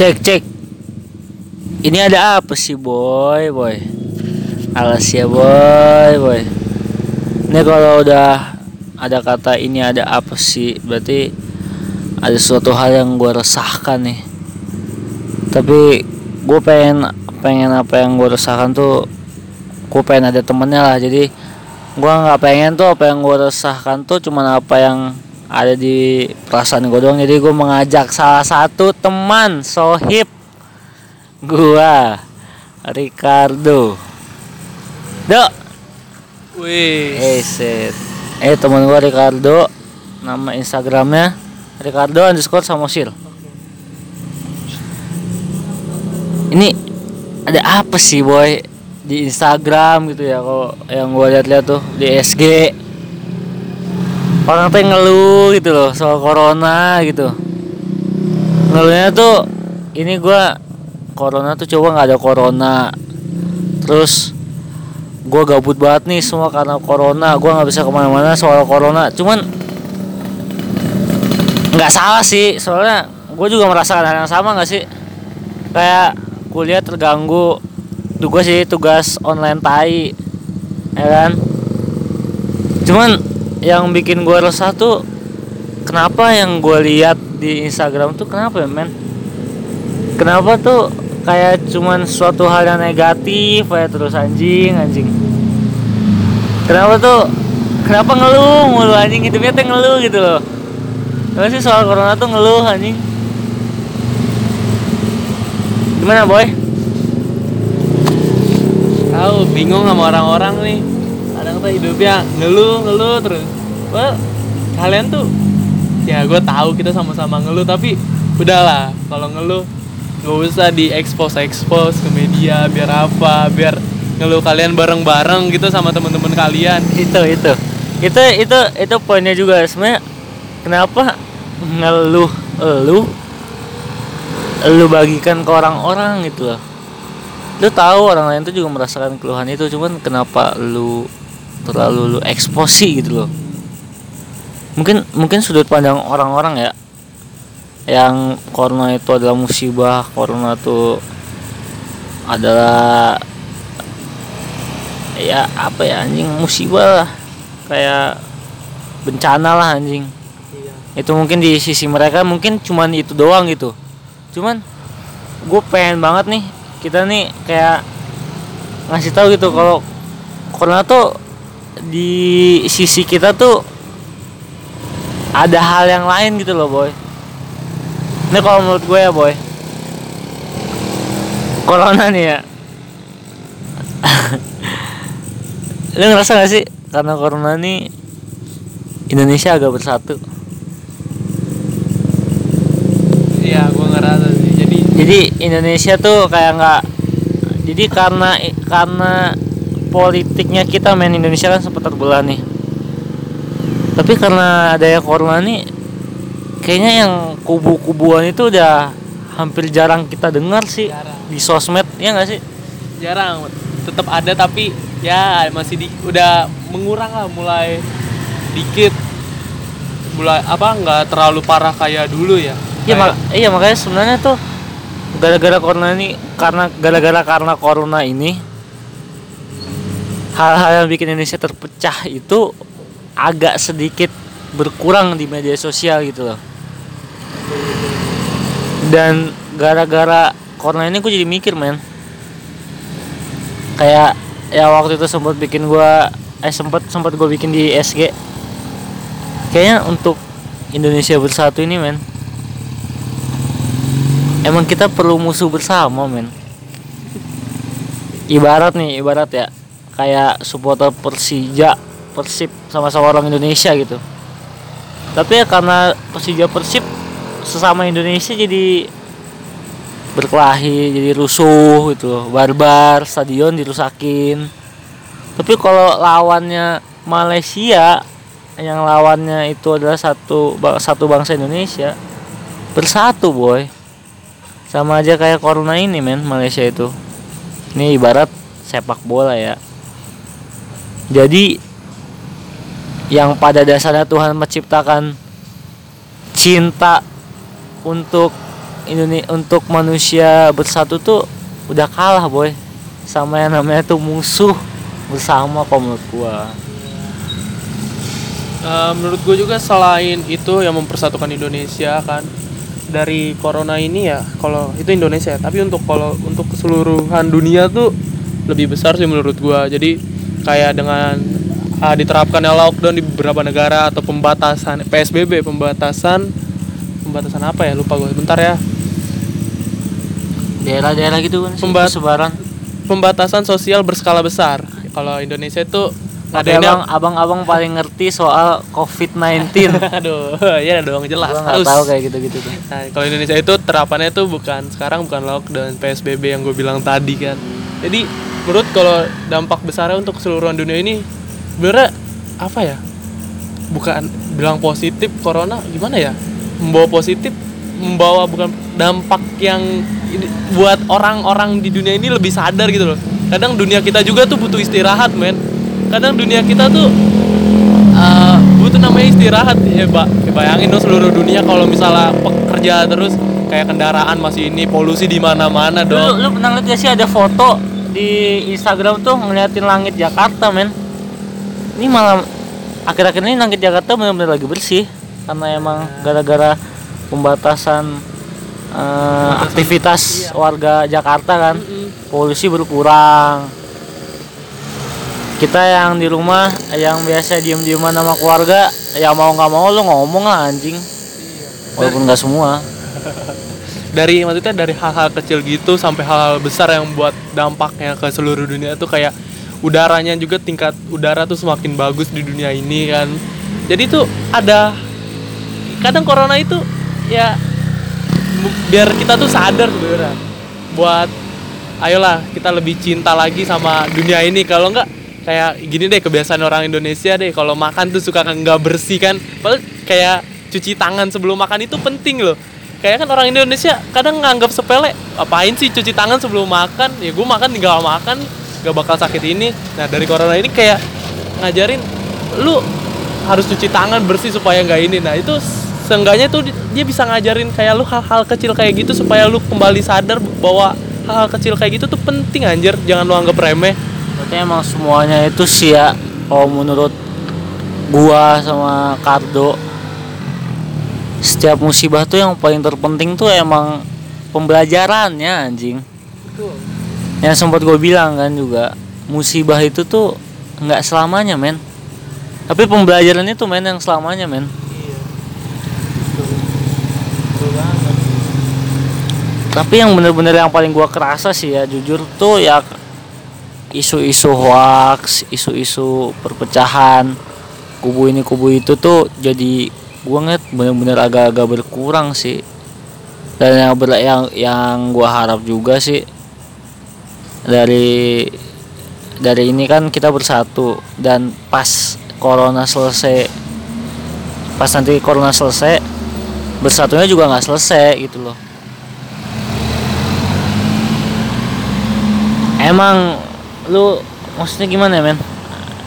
Cek cek. Ini ada apa sih boy boy? Alas ya boy boy. Ini kalau udah ada kata ini ada apa sih? Berarti ada suatu hal yang gue resahkan nih. Tapi gue pengen pengen apa yang gue resahkan tuh gue pengen ada temennya lah jadi gue nggak pengen tuh apa yang gue resahkan tuh cuman apa yang ada di perasaan gue doang jadi gue mengajak salah satu teman sohib. Gue Ricardo. Dok. Wih, eh set. Eh teman gue Ricardo. Nama Instagramnya Ricardo underscore Samosil. Ini ada apa sih boy? Di Instagram gitu ya kok yang gue lihat-lihat tuh di SG orang teh ngeluh gitu loh soal corona gitu. Ngeluhnya tuh ini gua corona tuh coba nggak ada corona. Terus gua gabut banget nih semua karena corona. Gua nggak bisa ke mana-mana soal corona. Cuman nggak salah sih. Soalnya gue juga merasakan hal yang sama nggak sih? Kayak kuliah terganggu. Tugas sih tugas online tai ya kan? Cuman yang bikin gue resah tuh kenapa yang gue lihat di Instagram tuh kenapa ya men? Kenapa tuh kayak cuman suatu hal yang negatif kayak terus anjing anjing? Kenapa tuh kenapa ngeluh mulu anjing? Hidupnya tuh ngeluh gitu loh. Kenapa sih soal corona tuh ngeluh anjing? Gimana boy? Tahu bingung sama orang-orang nih. Tuh hidupnya ngeluh ngeluh terus. Wah, kalian tuh ya gue tahu kita sama-sama ngeluh tapi udahlah kalau ngeluh gak usah di expose expose ke media biar apa biar ngeluh kalian bareng-bareng gitu sama teman-teman kalian. Itu itu. Itu itu itu poinnya juga. Sebenarnya kenapa ngeluh lu lu bagikan ke orang-orang gitu loh? Lu tahu orang lain tuh juga merasakan keluhan itu cuman kenapa lu terlalu lu eksposi gitu loh. Mungkin mungkin sudut pandang orang-orang ya yang corona itu adalah musibah corona itu adalah ya apa ya anjing musibah lah. Kayak bencana lah anjing. Itu mungkin di sisi mereka mungkin cuman itu doang gitu. Cuman gue pengen banget nih kita nih kayak ngasih tahu gitu kalau corona tuh di sisi kita tuh ada hal yang lain gitu loh boy. Ini kalau menurut gue ya boy. Corona nih ya. Lu ngerasa gak sih karena corona nih Indonesia agak bersatu? Iya gue ngerasa sih. Jadi jadi Indonesia tuh kayak nggak jadi karena karena politiknya kita main Indonesia kan sempat terbelah nih. Tapi karena adanya corona nih kayaknya yang kubu-kubuan itu udah hampir jarang kita dengar sih Jarang. di sosmed ya nggak sih? Jarang tetap ada tapi ya masih di udah mengurang lah mulai dikit. Mulai apa nggak terlalu parah kayak dulu ya. Iya mak- iya makanya sebenarnya tuh gara-gara corona ini karena gara-gara karena corona ini hal-hal yang bikin Indonesia terpecah itu agak sedikit berkurang di media sosial gitu loh. Dan gara-gara corona ini gue jadi mikir men. Kayak ya waktu itu sempat bikin gua eh sempat sempat gue bikin di SG kayaknya untuk Indonesia bersatu ini men emang kita perlu musuh bersama men. Ibarat nih ibarat ya kayak supporter Persija Persib sama-sama orang Indonesia gitu. Tapi ya karena Persija Persib sesama Indonesia jadi berkelahi jadi rusuh gitu barbar stadion dirusakin. Tapi kalau lawannya Malaysia yang lawannya itu adalah satu satu bangsa Indonesia bersatu boy. Sama aja kayak corona ini men Malaysia itu. Ini ibarat sepak bola ya jadi yang pada dasarnya Tuhan menciptakan cinta untuk Indonesia untuk manusia bersatu tuh udah kalah boy. Sama yang namanya tuh musuh bersama kalau menurut gua. Eh, menurut gue juga selain itu yang mempersatukan Indonesia kan dari corona ini ya kalau itu Indonesia tapi untuk kalau untuk keseluruhan dunia tuh lebih besar sih menurut gue jadi kayak dengan ah, diterapkannya lockdown di beberapa negara atau pembatasan PSBB pembatasan pembatasan apa ya? Lupa gue bentar ya. Daerah-daerah gitu kan sih, Pembat- sebaran. pembatasan sosial berskala besar. Kalau Indonesia itu adanya abang abang-abang paling ngerti soal COVID-19 aduh ya dong jelas gua harus tahu kayak gitu-gitu tuh. Nah, kalau Indonesia itu terapannya itu bukan sekarang bukan lockdown PSBB yang gue bilang tadi kan. Jadi menurut kalau dampak besarnya untuk keseluruhan dunia ini sebenarnya apa ya? Bukan bilang positif corona gimana ya? Membawa positif, membawa bukan dampak yang ini- buat orang-orang di dunia ini lebih sadar gitu loh. Kadang dunia kita juga tuh butuh istirahat, men. Kadang dunia kita tuh uh, butuh namanya istirahat ya pak Ya, bayangin dong seluruh dunia kalau misalnya pekerja terus kayak kendaraan masih ini polusi di mana-mana lu, dong lu pernah lihat gak sih ada foto di Instagram tuh ngeliatin langit Jakarta men. Ini malam akhir-akhir ini langit Jakarta benar-benar lagi bersih karena emang gara-gara pembatasan eh, aktivitas warga Jakarta kan polusi berkurang. Kita yang di rumah yang biasa diem-dieman sama keluarga ya mau nggak mau lu ngomong lah anjing. Walaupun nggak semua dari maksudnya dari hal-hal kecil gitu sampai hal-hal besar yang buat dampaknya ke seluruh dunia tuh kayak udaranya juga tingkat udara tuh semakin bagus di dunia ini kan. Jadi tuh ada kadang corona itu ya biar kita tuh sadar sebenarnya buat ayolah kita lebih cinta lagi sama dunia ini. Kalau enggak kayak gini deh kebiasaan orang Indonesia deh kalau makan tuh suka nggak bersih kan. Padahal kayak cuci tangan sebelum makan itu penting loh kayak kan orang Indonesia kadang nganggap sepele apain sih cuci tangan sebelum makan? Ya gue makan tinggal makan gak bakal sakit ini. Nah dari corona ini kayak ngajarin lu harus cuci tangan bersih supaya nggak ini. Nah itu seenggaknya tuh di- dia bisa ngajarin kayak lu hal-hal kecil kayak gitu supaya lu kembali sadar bahwa hal-hal kecil kayak gitu tuh penting anjir. Jangan lu anggap remeh. Berarti emang semuanya itu sih ya kalau menurut gua sama Kardo setiap musibah tuh yang paling terpenting tuh emang pembelajarannya anjing. Yang sempat gue bilang kan juga musibah itu tuh nggak selamanya men. Tapi pembelajaran itu men yang selamanya men. Tapi yang bener-bener yang paling gua kerasa sih ya jujur tuh ya isu-isu hoax, isu-isu perpecahan kubu ini kubu itu tuh jadi gua ngeliat bener-bener agak-agak berkurang sih. Dan yang ber, yang yang gua harap juga sih dari dari ini kan kita bersatu. Dan pas corona selesai pas nanti corona selesai bersatunya juga nggak selesai gitu loh. Emang lu maksudnya gimana ya men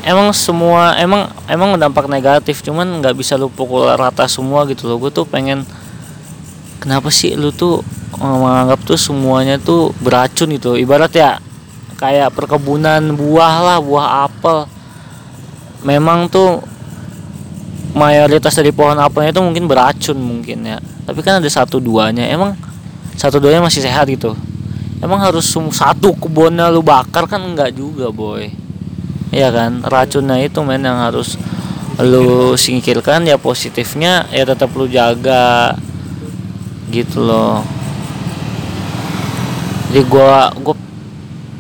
emang semua emang emang dampak negatif cuman nggak bisa lu pukul rata semua gitu loh. Gue tuh pengen kenapa sih lu tuh eh, menganggap tuh semuanya tuh beracun gitu? Ibarat ya kayak perkebunan buah lah buah apel. Memang tuh mayoritas dari pohon apelnya itu mungkin beracun mungkin ya. Tapi kan ada satu duanya. Emang satu duanya masih sehat gitu? Emang harus satu kebunnya lu bakar kan enggak juga boy Iya kan racunnya itu men yang harus lu singkirkan ya positifnya ya tetap lu jaga gitu loh. Jadi gua gua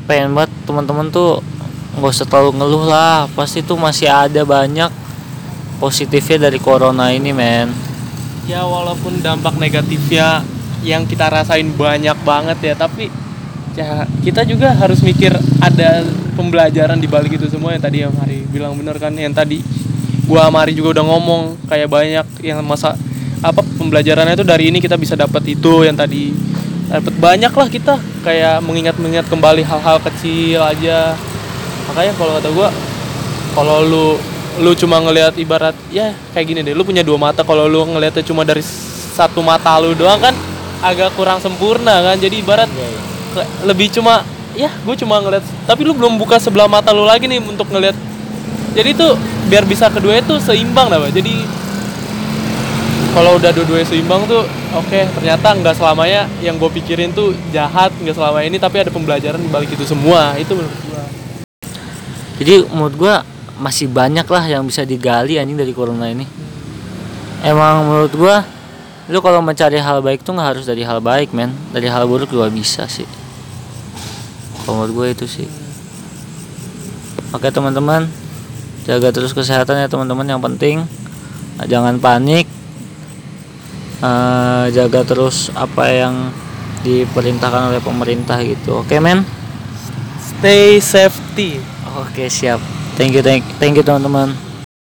pengen banget teman-teman tuh nggak usah terlalu ngeluh lah pasti tuh masih ada banyak positifnya dari corona ini men. Ya walaupun dampak negatifnya yang kita rasain banyak banget ya tapi ya kita juga harus mikir ada pembelajaran di balik itu semua yang tadi yang Mari bilang bener kan yang tadi gua Mari juga udah ngomong kayak banyak yang masa apa pembelajarannya itu dari ini kita bisa dapat itu yang tadi. Dapat banyak lah kita kayak mengingat-mengingat kembali hal-hal kecil aja. Makanya kalau kata gua kalau lu lu cuma ngelihat ibarat ya kayak gini deh lu punya dua mata kalau lu ngelihatnya cuma dari satu mata lu doang kan agak kurang sempurna kan. Jadi ibarat Iya, iya. Le- lebih cuma ya gue cuma ngeliat tapi lu belum buka sebelah mata lu lagi nih untuk ngeliat. Jadi tuh biar bisa kedua itu seimbang lah jadi kalau udah dua-duanya seimbang tuh oke ternyata nggak selamanya yang gue pikirin tuh jahat nggak selama ini tapi ada pembelajaran balik itu semua. Itu menurut gue Jadi menurut gua masih banyak lah yang bisa digali anjing dari corona ini. Emang menurut gua lu kalau mencari hal baik tuh nggak harus dari hal baik men, dari hal buruk juga bisa sih. Kalau menurut gue itu sih. Oke teman-teman, jaga terus kesehatan ya teman-teman yang penting jangan panik, Eh, jaga terus apa yang diperintahkan oleh pemerintah gitu. Oke men? stay safety Oke siap. Thank you thank, thank you teman-teman.